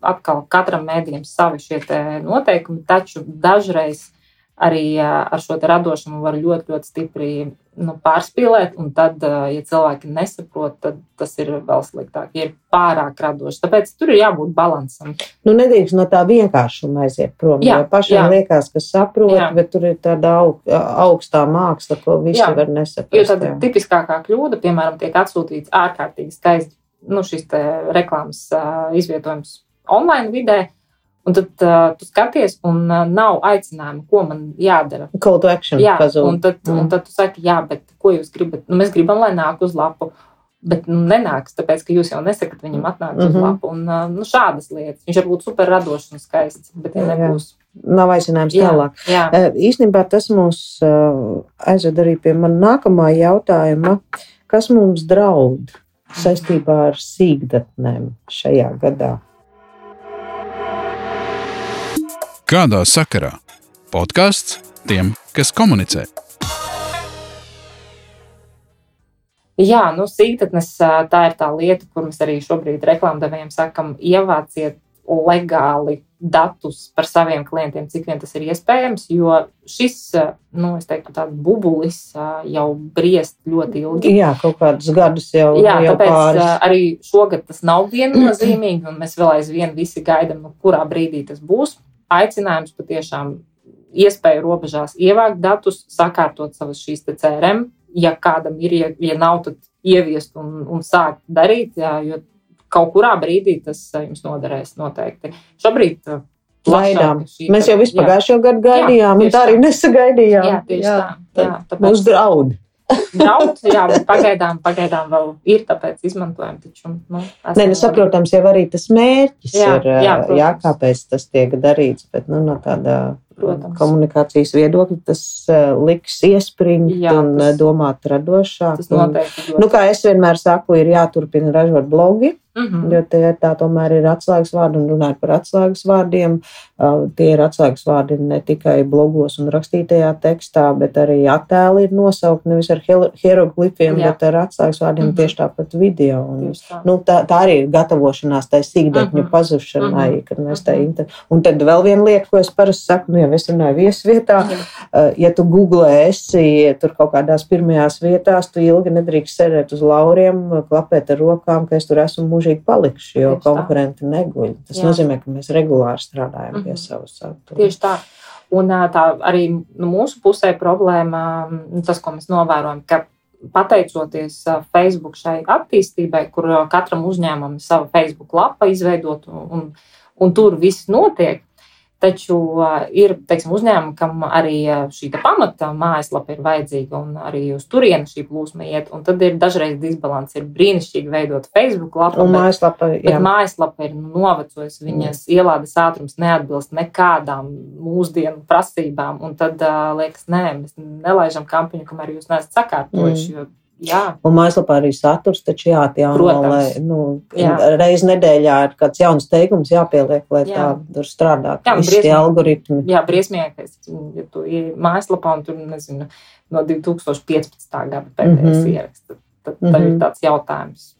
atkal katram mēdījam savi šie noteikumi, taču dažreiz arī ar šo radošumu var ļoti, ļoti stipri nu, pārspīlēt. Un tad, ja cilvēki nesaprot, tad tas ir vēl sliktāk. Ja ir pārāk radoši. Tāpēc tur ir jābūt līdzsvaram. Nu, nedrīkst no tā vienkāršuma aiziet prom. Jā, pašam jā. liekas, ka saprot, jā. bet tur ir tāda aug, augstā māksla, ko visi jā. var nesaprast. Jo tāda tipiskākā kļūda, piemēram, tiek atsūtīts ārkārtīgi skaisti nu, šis reklāmas uh, izvietojums online vidē. Un tad uh, tu skaties, un uh, nav aicinājumu, ko man jādara. Call to action. Jā, pazūd. un tad, mm. un tad tu saki, jā, bet ko jūs gribat? Nu, mēs gribam, lai nāk uz lapu. Bet nu, nenāks, tāpēc, ka jūs jau nesakat viņam atnākt mm -hmm. uz mhm. lapu. Un, uh, nu, šādas lietas. Viņš var būt super radošs un skaists, bet ja nebūs. Nav aicinājums jā, tālāk. Jā. Īstenībā tas mūs aizved arī pie man nākamā jautājuma. Kas mums draud saistībā ar sīkdatnēm šajā gadā? Kādā sakarā? Podkāsts tiem, kas komunicē. Jā, nu, sīkdatnes tā ir tā lieta, kur mēs arī šobrīd reklāmdevējiem sakam, ievāciet legāli datus par saviem klientiem, cik vien tas ir iespējams. Jo šis, nu, es teiktu, tāds bubulis jau briest ļoti ilgi. Jā, kaut kādus gadus jau. Jā, jau tāpēc pāris. arī šogad tas nav viennozīmīgi, un mēs vēl aizvien visi gaidām, nu, kurā brīdī tas būs aicinājums patiešām iespēju robežās ievākt datus, sakārtot savas šīs CRM. Ja kādam ir, ja, ja nav, tad ieviest un, un sākt darīt, jā, jo kaut kurā brīdī tas jums noderēs noteikti. Šobrīd Gaidām. Mēs jau vispār pagājušajā gadā gaidījām, jā, un tā arī nesagaidījām. Jā, tieši jā, tā. Jā, tāpēc... Mums draud. Daudz, jā, pagaidām, pagaidām vēl ir, tāpēc izmantojam. Taču, nu, Nē, nu, saprotams, jau arī tas mērķis jā, ir, jā, protams. jā, kāpēc tas tiek darīts, bet nu, no tādā Protams. komunikācijas viedokļa tas liks iespringt jā, un tas, domāt radošāk. Tas noteikti. Un, nu, kā es vienmēr saku, ir jāturpina ražot blogi. Mm -hmm. Jo tie tā tomēr ir atslēgas vārdi un runājot par atslēgas vārdiem. Uh, tie ir atslēgas vārdi ne tikai blogos un rakstītajā tekstā, bet arī attēli ir nosaukti nevis ar hieroglifiem, bet ar atslēgas vārdiem mm -hmm. tieši tāpat video. Un, tā. Nu, tā, tā arī ir gatavošanās tai sīkdekņu mm -hmm. pazušanai, mm -hmm. kad mēs tā inter... Un tad vēl viena lieta, ko es parasti saku, nu, ja es runāju viesvietā, uh, ja tu googlē esi tur kaut kādās pirmajās vietās, tu ilgi nedrīkst sēdēt uz lauriem, klapēt ar rokām, ka es tur esmu mūžīgi palikšu, jo Tieši konkurenti tā. neguļ. Tas Jā. nozīmē, ka mēs regulāri strādājam mm -hmm. pie mhm. savas satura. Tieši tā. Un tā arī nu, mūsu pusē problēma, tas, ko mēs novērojam, ka pateicoties Facebook šai attīstībai, kur katram uzņēmumam ir sava Facebook lapa izveidota un, un tur viss notiek, Taču ir teiksim, uzņēmumi, kam arī šī pamata mājaslapa ir vajadzīga, un arī uz turieni šī plūsma iet. Tad ir dažreiz disbalans. Ir brīnišķīgi veidot Facebook lapu, un mājaslapa, bet, bet mājaslapa ir novecojusi. Viņas mm. ielādes ātrums neatbilst nekādām mūsdienu prasībām. Un tad liekas, nē, mēs nelaižam kampaņu, kamēr jūs neesat sakārtojuši. Mm. Jā. Un mājaslapā arī saturs taču jāatjauno, nu, jā. reiz nedēļā ir kāds jauns teikums jāpieliek, lai jā. tā tur strādātu. Jā, visi tie algoritmi. Jā, briesmīgākais, ja tu ir mājaslapā un tur, nezinu, no 2015. gada pēdējais mm -hmm. ieraksts, tad, tad mm -hmm. ir tāds jautājums.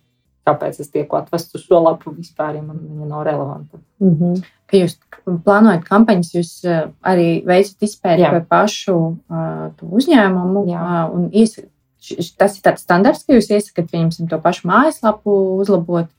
Kāpēc es tieku atvests uz šo lapu vispār, ja man viņa nav relevanta? Mm -hmm. Ka jūs plānojat kampaņas, jūs arī veicat izpēti par pašu uh, uzņēmumu Jā. uh, un iesakāt Tas ir tāds standarts, ka jūs iesakāt viņam to pašu mājaslapu uzlabot.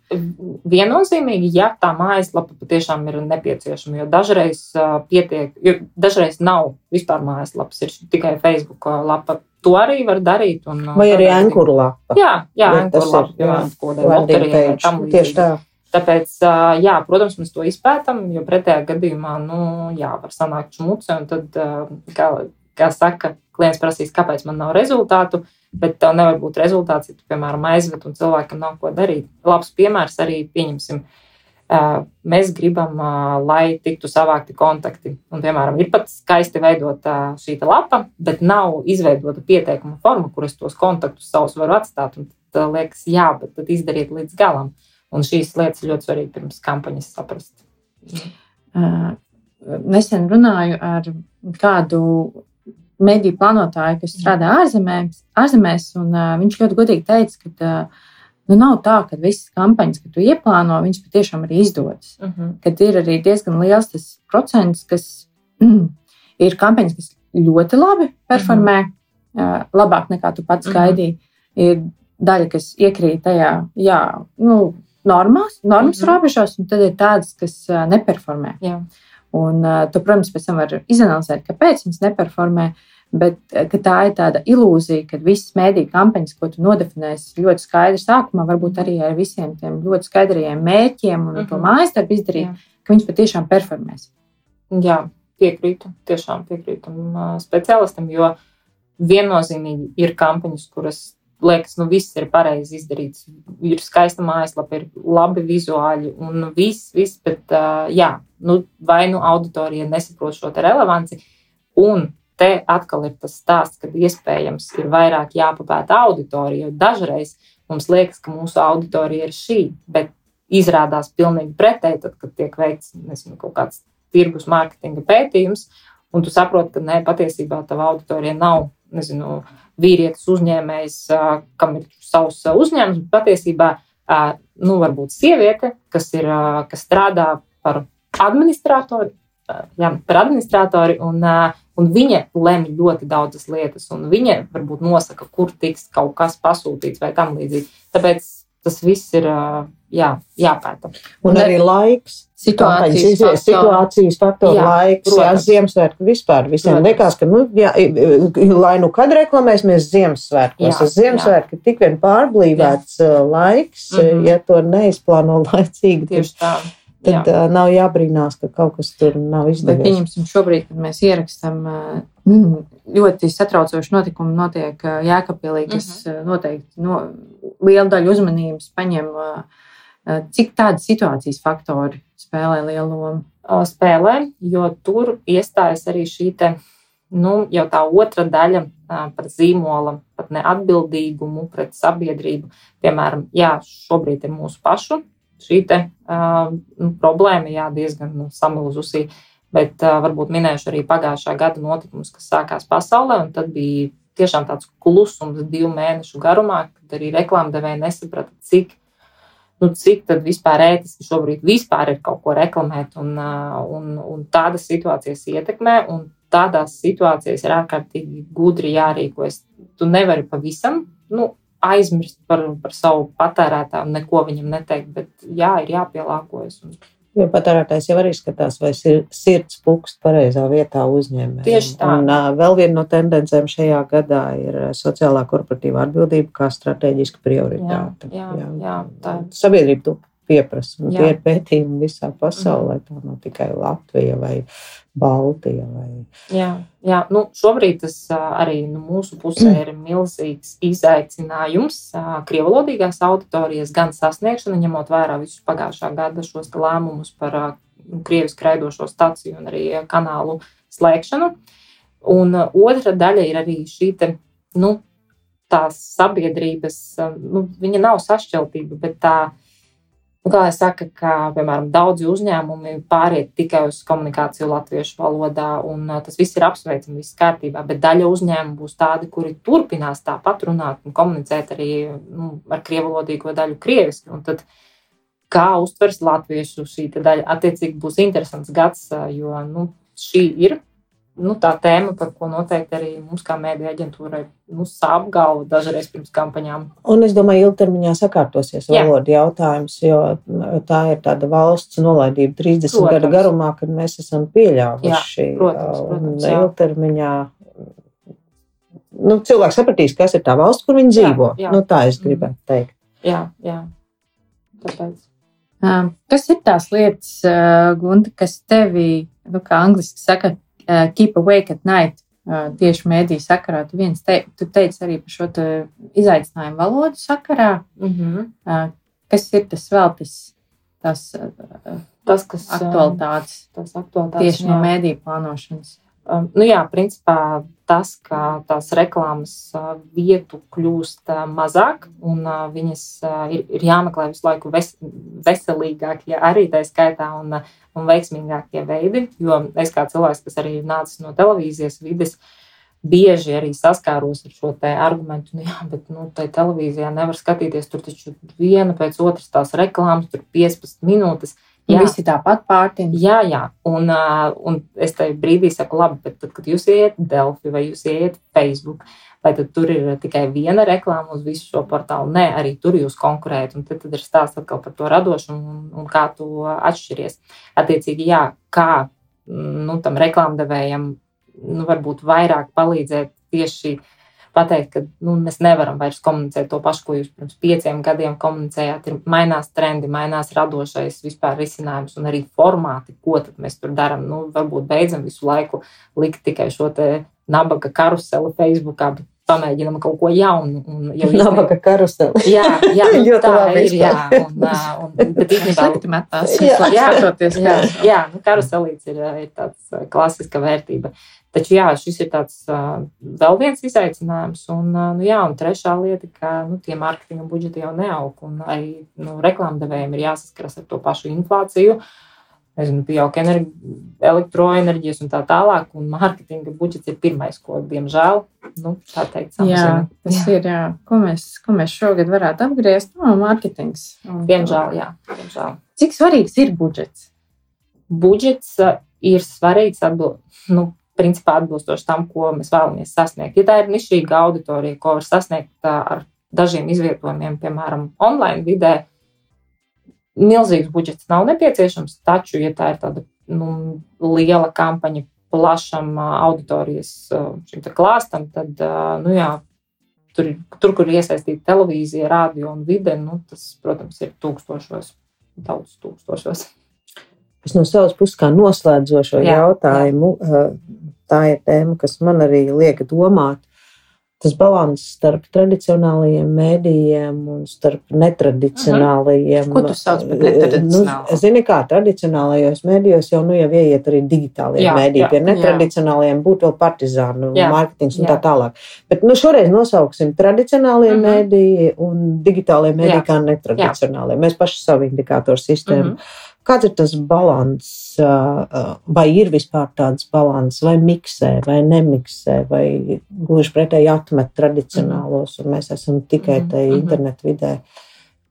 Viennozīmīgi, ja tā mājaslapa patiešām ir nepieciešama, jo dažreiz pietiek, jo dažreiz nav vispār mājaslapas, ir tikai Facebook lapa. To arī var darīt. Un, Vai arī ankuru lapa. Jā, jā ankuru lapa, jā, kodē loterijai tam Tieši tā. Tāpēc, jā, protams, mēs to izpētam, jo pretējā gadījumā, nu, jā, var sanākt šmuce, un tad, kā, kā saka, klients prasīs, kāpēc man nav rezultātu. Bet tev nevar būt rezultāts, ja tu, piemēram, aizved un cilvēkam nav ko darīt. Labs piemērs arī pieņemsim. Mēs gribam, lai tiktu savākti kontakti. Un, piemēram, ir pat skaisti veidota šī lapa, bet nav izveidota pieteikuma forma, kuras tos kontaktus savus var atstāt. Un tad liekas, jā, bet tad izdariet līdz galam. Un šīs lietas ļoti svarīgi pirms kampaņas saprast. Nesen runāju ar kādu mediju plānotāju, kas strādā ārzemēs, ārzemēs un uh, viņš ļoti godīgi teica, ka uh, nu, nav tā, ka visas kampaņas, ko tu ieplāno, viņas patiešām arī izdodas. Uh mhm. -huh. Kad ir arī diezgan liels tas procents, kas mm, ir kampaņas, kas ļoti labi performē, uh -huh. uh, labāk nekā tu pats mhm. gaidīji. Uh -huh. Ir daļa, kas iekrīt tajā, jā, nu, normās, normas uh -huh. robežās, un tad ir tādas, kas uh, neperformē. Jā. Un, tu, protams, pēc tam var izanalizēt, kāpēc viņas neperformē. Bet tā ir tāda ilūzija, ka visas mēdīņu kampaņas, ko tu nodefinēsi ļoti skaidri sākumā, varbūt arī ar visiem tiem ļoti skaidriem mērķiem un uh -huh. to mhm. mājas darbu izdarīt, Jā. ka viņas patiešām performēs. Jā, piekrītu, tiešām piekrītu speciālistam, jo viennozīmīgi ir kampaņas, kuras liekas, nu viss ir pareizi izdarīts. Ir skaista mājaslapa, ir labi vizuāļi un viss, viss, bet uh, jā, nu, vai nu auditorija nesaprot šo relevanci. Un te atkal ir tas stāsts, ka iespējams ir vairāk jāpapēta auditorija. Dažreiz mums liekas, ka mūsu auditorija ir šī, bet izrādās pilnīgi pretēji, tad, kad tiek veikts nezinu, kaut kāds tirgus mārketinga pētījums, un tu saproti, ka nē, patiesībā tava auditorija nav nezinu, vīrietis uzņēmējs, kam ir savs uzņēmums, bet patiesībā nu, varbūt sieviete, kas, ir, kas strādā par administratoru. Jā, par administratori, un, un viņa lemj ļoti daudzas lietas, un viņa varbūt nosaka, kur tiks kaut kas pasūtīts vai tam līdzīgi. Tāpēc tas viss ir jā, jāpēta. Un, un arī laiks. Situācijas, faktori. situācijas faktori, jā, laiks, protams. jā, Ziemassvētku vispār. Visiem protams. liekas, ka, nu, jā, lai nu kad reklamēsimies Ziemassvētkos, tas Ziemassvētki ir tik vien pārblīvēts jā. laiks, mm -hmm. ja to neizplāno laicīgi. Tieši tā. Tad jā. nav jābrīnās, ka kaut kas tur nav izdevies. Bet pieņemsim šobrīd, kad mēs ierakstām ļoti satraucoši notikumi notiek uh, Jēkabpilī, kas mm -hmm. noteikti no, lielu daļu uzmanības paņem. Cik tādas situācijas faktori spēlē lielu lomu? Spēlē, jo tur iestājas arī šī te, nu, jau tā otra daļa par zīmola, pat neatbildīgumu pret sabiedrību. Piemēram, jā, šobrīd ir mūsu pašu šī te, uh, nu, problēma jā, diezgan nu, samilzusi. Bet uh, varbūt minēšu arī pagājušā gada notikumus, kas sākās pasaulē. Tad bija tiešām tāds klusums divu mēnešu garumā, kad arī reklāmdevēji nesaprata, cik, nu, cik tad vispār ētiski šobrīd vispār ir kaut ko reklamēt. Un, uh, un, un tādas situācijas ietekmē, un tādās situācijās ir ārkārtīgi gudri jārīkojas. Tu nevari pavisam. Nu, aizmirst par, par savu patērētāju neko viņam neteikt, bet jā, ir jāpielāgojas. Un... Jo patērētājs jau arī skatās, vai sirds pukst pareizā vietā uzņēmējiem. Tieši tā. Un uh, vēl viena no tendencēm šajā gadā ir sociālā korporatīva atbildība kā strateģiska prioritāte. Jā, jā, jā, tā. Sabiedrība to pieprasa. Tie ir pētījumi visā pasaulē. Tā nav tikai Latvija vai Baltija. Vai... Jā, jā. Nu, šobrīd tas arī nu, mūsu pusē ir milzīgs izaicinājums. Krievalodīgās auditorijas gan sasniegšana, ņemot vērā visus pagājušā gada šos lēmumus par krievisku raidošo staciju un arī kanālu slēgšanu. Un otra daļa ir arī šī te, nu, tās sabiedrības, nu, viņa nav sašķeltība, bet tā, nu, kā jau saka, ka, piemēram, daudzi uzņēmumi pāriet tikai uz komunikāciju latviešu valodā, un tas viss ir apsveicami, viss kārtībā, bet daļa uzņēmumu būs tādi, kuri turpinās tāpat runāt un komunicēt arī nu, ar krievalodīgo daļu krieviski. Un tad, kā uztvers latviešu šī daļa, attiecīgi būs interesants gads, jo nu, šī ir nu, tā tēma, par ko noteikti arī mums, kā mēdīņa aģentūrai, nu, sāp galva dažreiz pirms kampaņām. Un es domāju, ilgtermiņā sakārtosies valoda jautājums, jo tā ir tāda valsts nolaidība 30 protams. gadu garumā, kad mēs esam pieļāvuši. Jā, protams, protams, jā. ilgtermiņā. Nu, cilvēks sapratīs, kas ir tā valsts, kur viņi dzīvo. Jā, jā. Nu, tā es gribētu teikt. Jā, jā. Tāpēc. Kas ir tās lietas, Gunta, kas tevi, nu, kā angliski saka, uh, keep awake at night. Uh, tieši mēdīņu sakarā. Tu, te, tu teici arī par šo izaicinājumu valodu sakarā. Mm -hmm. uh, kas ir tas vēl tas, tas, uh, tas kas aktualitātes, tas aktualitātes tieši jā. no mēdīņu plānošanas? Um, nu jā, principā tas, ka tās reklāmas uh, vietu kļūst uh, mazāk un uh, viņas ir, ir jāmeklē visu laiku ves, veselīgākie, arī tā skaitā, un, un veiksmīgākie veidi. Jo es kā cilvēks, kas arī nācis no televīzijas vides, bieži arī saskāros ar šo argumentu, nu, jā, bet nu, tai televīzijā nevar skatīties tur taču viena pēc otras tās reklāmas, tur 15 minūtes. Jā. Visi tāpat pārtiņa. Jā, jā. Un, uh, un es tajā brīdī saku, labi, bet tad, kad jūs ieiet Delphi vai jūs ieiet Facebook, vai tad tur ir tikai viena reklāma uz visu šo portālu? Nē, arī tur jūs konkurējat. Un tad, tad ir stāsts atkal par to radošumu un, un kā tu atšķiries. Attiecīgi, jā, kā nu, tam reklāmdevējam nu, varbūt vairāk palīdzēt tieši uh, pateikt, ka nu, mēs nevaram vairs komunicēt to pašu, ko jūs pirms pieciem gadiem komunicējāt. Ir mainās trendi, mainās radošais vispār risinājums un arī formāti, ko mēs tur darām. Nu, varbūt beidzam visu laiku likt tikai šo nabaga karuseli Facebookā, pamēģinām kaut ko jaunu. Jau nabaga karuseli. Jā, jā nu, tā ir. Jā, un, un, bet īstenībā tā metās. Jā, jā, jā, jā nu, karuselīts ir, ir tāds klasiska vērtība. Taču jā, šis ir tāds uh, vēl viens izaicinājums. Un, uh, nu, jā, un trešā lieta, ka nu, tie mārketinga budžeti jau neaug. Un arī nu, reklāmdevējiem ir jāsaskaras ar to pašu inflāciju. Nezinu, pieaug energi, elektroenerģijas un tā tālāk. Un mārketinga budžets ir pirmais, ko, diemžēl, nu, tā teikt, samazina. Jā, tas jā. ir, jā. Ko mēs, ko mēs šogad varētu apgriezt? No, mārketings. Diemžēl, jā. Diemžēl. Cik svarīgs ir budžets? Budžets ir svarīgs atbildēt. Nu, principā atbilstoši tam, ko mēs vēlamies sasniegt. Ja tā ir nišīga auditorija, ko var sasniegt ar dažiem izvietojumiem, piemēram, online vidē, milzīgs budžets nav nepieciešams. Taču, ja tā ir tāda nu, liela kampaņa plašam auditorijas klāstam, tad, nu jā, tur, tur, kur iesaistīta televīzija, radio un vide, nu, tas, protams, ir tūkstošos, daudz tūkstošos. Es no savas puses, kā noslēdzošo jā, jautājumu, jā tā ir tēma, kas man arī liek domāt. Tas līdzsvars starp tradicionālajiem mēdījiem un starp netradicionālajiem. Ko tu sauc par netradicionālajiem? Nu, zini, kā tradicionālajos mēdījos jau, nu, jau ieiet arī digitālajie mēdīji. Pie netradicionālajiem būtu vēl partizānu, mārketings un jā. tā tālāk. Bet, nu, šoreiz nosauksim tradicionālajie mm -hmm. mēdīji un digitālajie mēdīji kā netradicionālie. Mēs paši savu indikātoru sistēmu. Mm -hmm Kāds ir tas līdzsvars, vai ir vispār tāds līdzsvars, vai miksē, vai nemiksē, vai gluži pretēji atmet tradicionālos, un mēs esam tikai mhm, tajā -hmm. internetu vidē?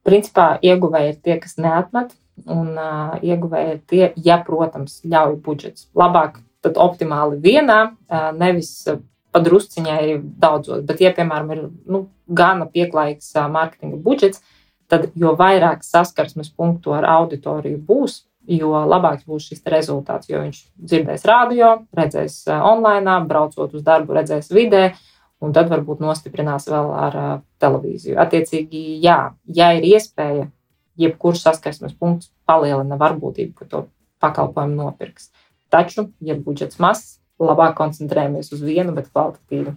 Principā ieguvēji ir tie, kas neatmet, un uh, ieguvēji ir tie, ja, protams, ļauj budžets. Labāk tad optimāli vienā, uh, nevis padrusciņai daudzos, bet, ja, piemēram, ir nu, gana pieklājīgs uh, mārketinga budžets, tad jo vairāk saskarsmes punktu ar auditoriju būs, jo labāks būs šis rezultāts. Jo viņš dzirdēs radio, redzēs online, braucot uz darbu, redzēs vidē, un tad varbūt nostiprinās vēl ar televīziju. Attiecīgi, jā, ja ir iespēja jebkurš saskarsmes punkts palielina varbūtību, ka to pakalpojumu nopirks. Taču, ja budžets mazs, labāk koncentrējamies uz vienu, bet kvalitatīvu.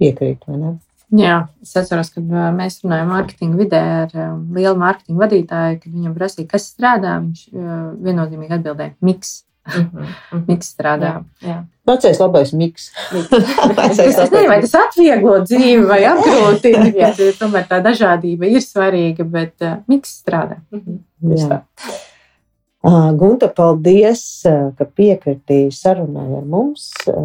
Piekrīt, vai ne? Jā, es atceros, kad uh, mēs runājām mārketinga vidē ar um, lielu mārketinga vadītāju, kad viņam prasīja, kas strādā. Viņš uh, viennozīmīgi atbildēja, miks. Mm -hmm. Miks strādā. Jā, jā. Vecais labais miks. Es nezinu, vai tas atvieglo dzīvi vai apgrūtina. Tomēr tā dažādība ir svarīga, bet uh, miks strādā. Mhm. Tā. Ā, Gunta, paldies, ā, ka piekritīji sarunai ar mums. Ā,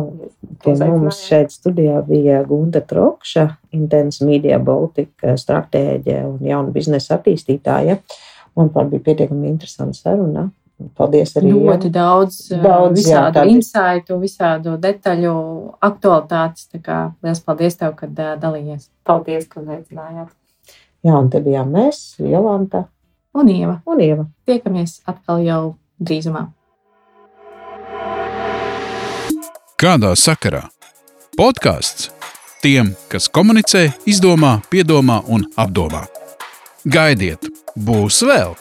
Pie mums šeit studijā bija Gunta Trokša, Intense Media Baltica stratēģe un jauna biznesa attīstītāja. Manuprāt, bija pietiekami interesanta saruna. Paldies arī Ļoti daudz, Daudz, jā, visādu tādi- insightu, visādu detaļu, aktualitātes. Tā kā Liels paldies tev, kad uh, dalījies. Paldies, ka uzaicinājāt. Jā, un te bijām mēs, Jolanta Un Ieva, un Ieva. tiekamies atkal jau drīzumā. Kādā sakarā? Podkāsts tiem, kas komunicē, izdomā, piedomā un apdomā. Gaidiet, būs vēl!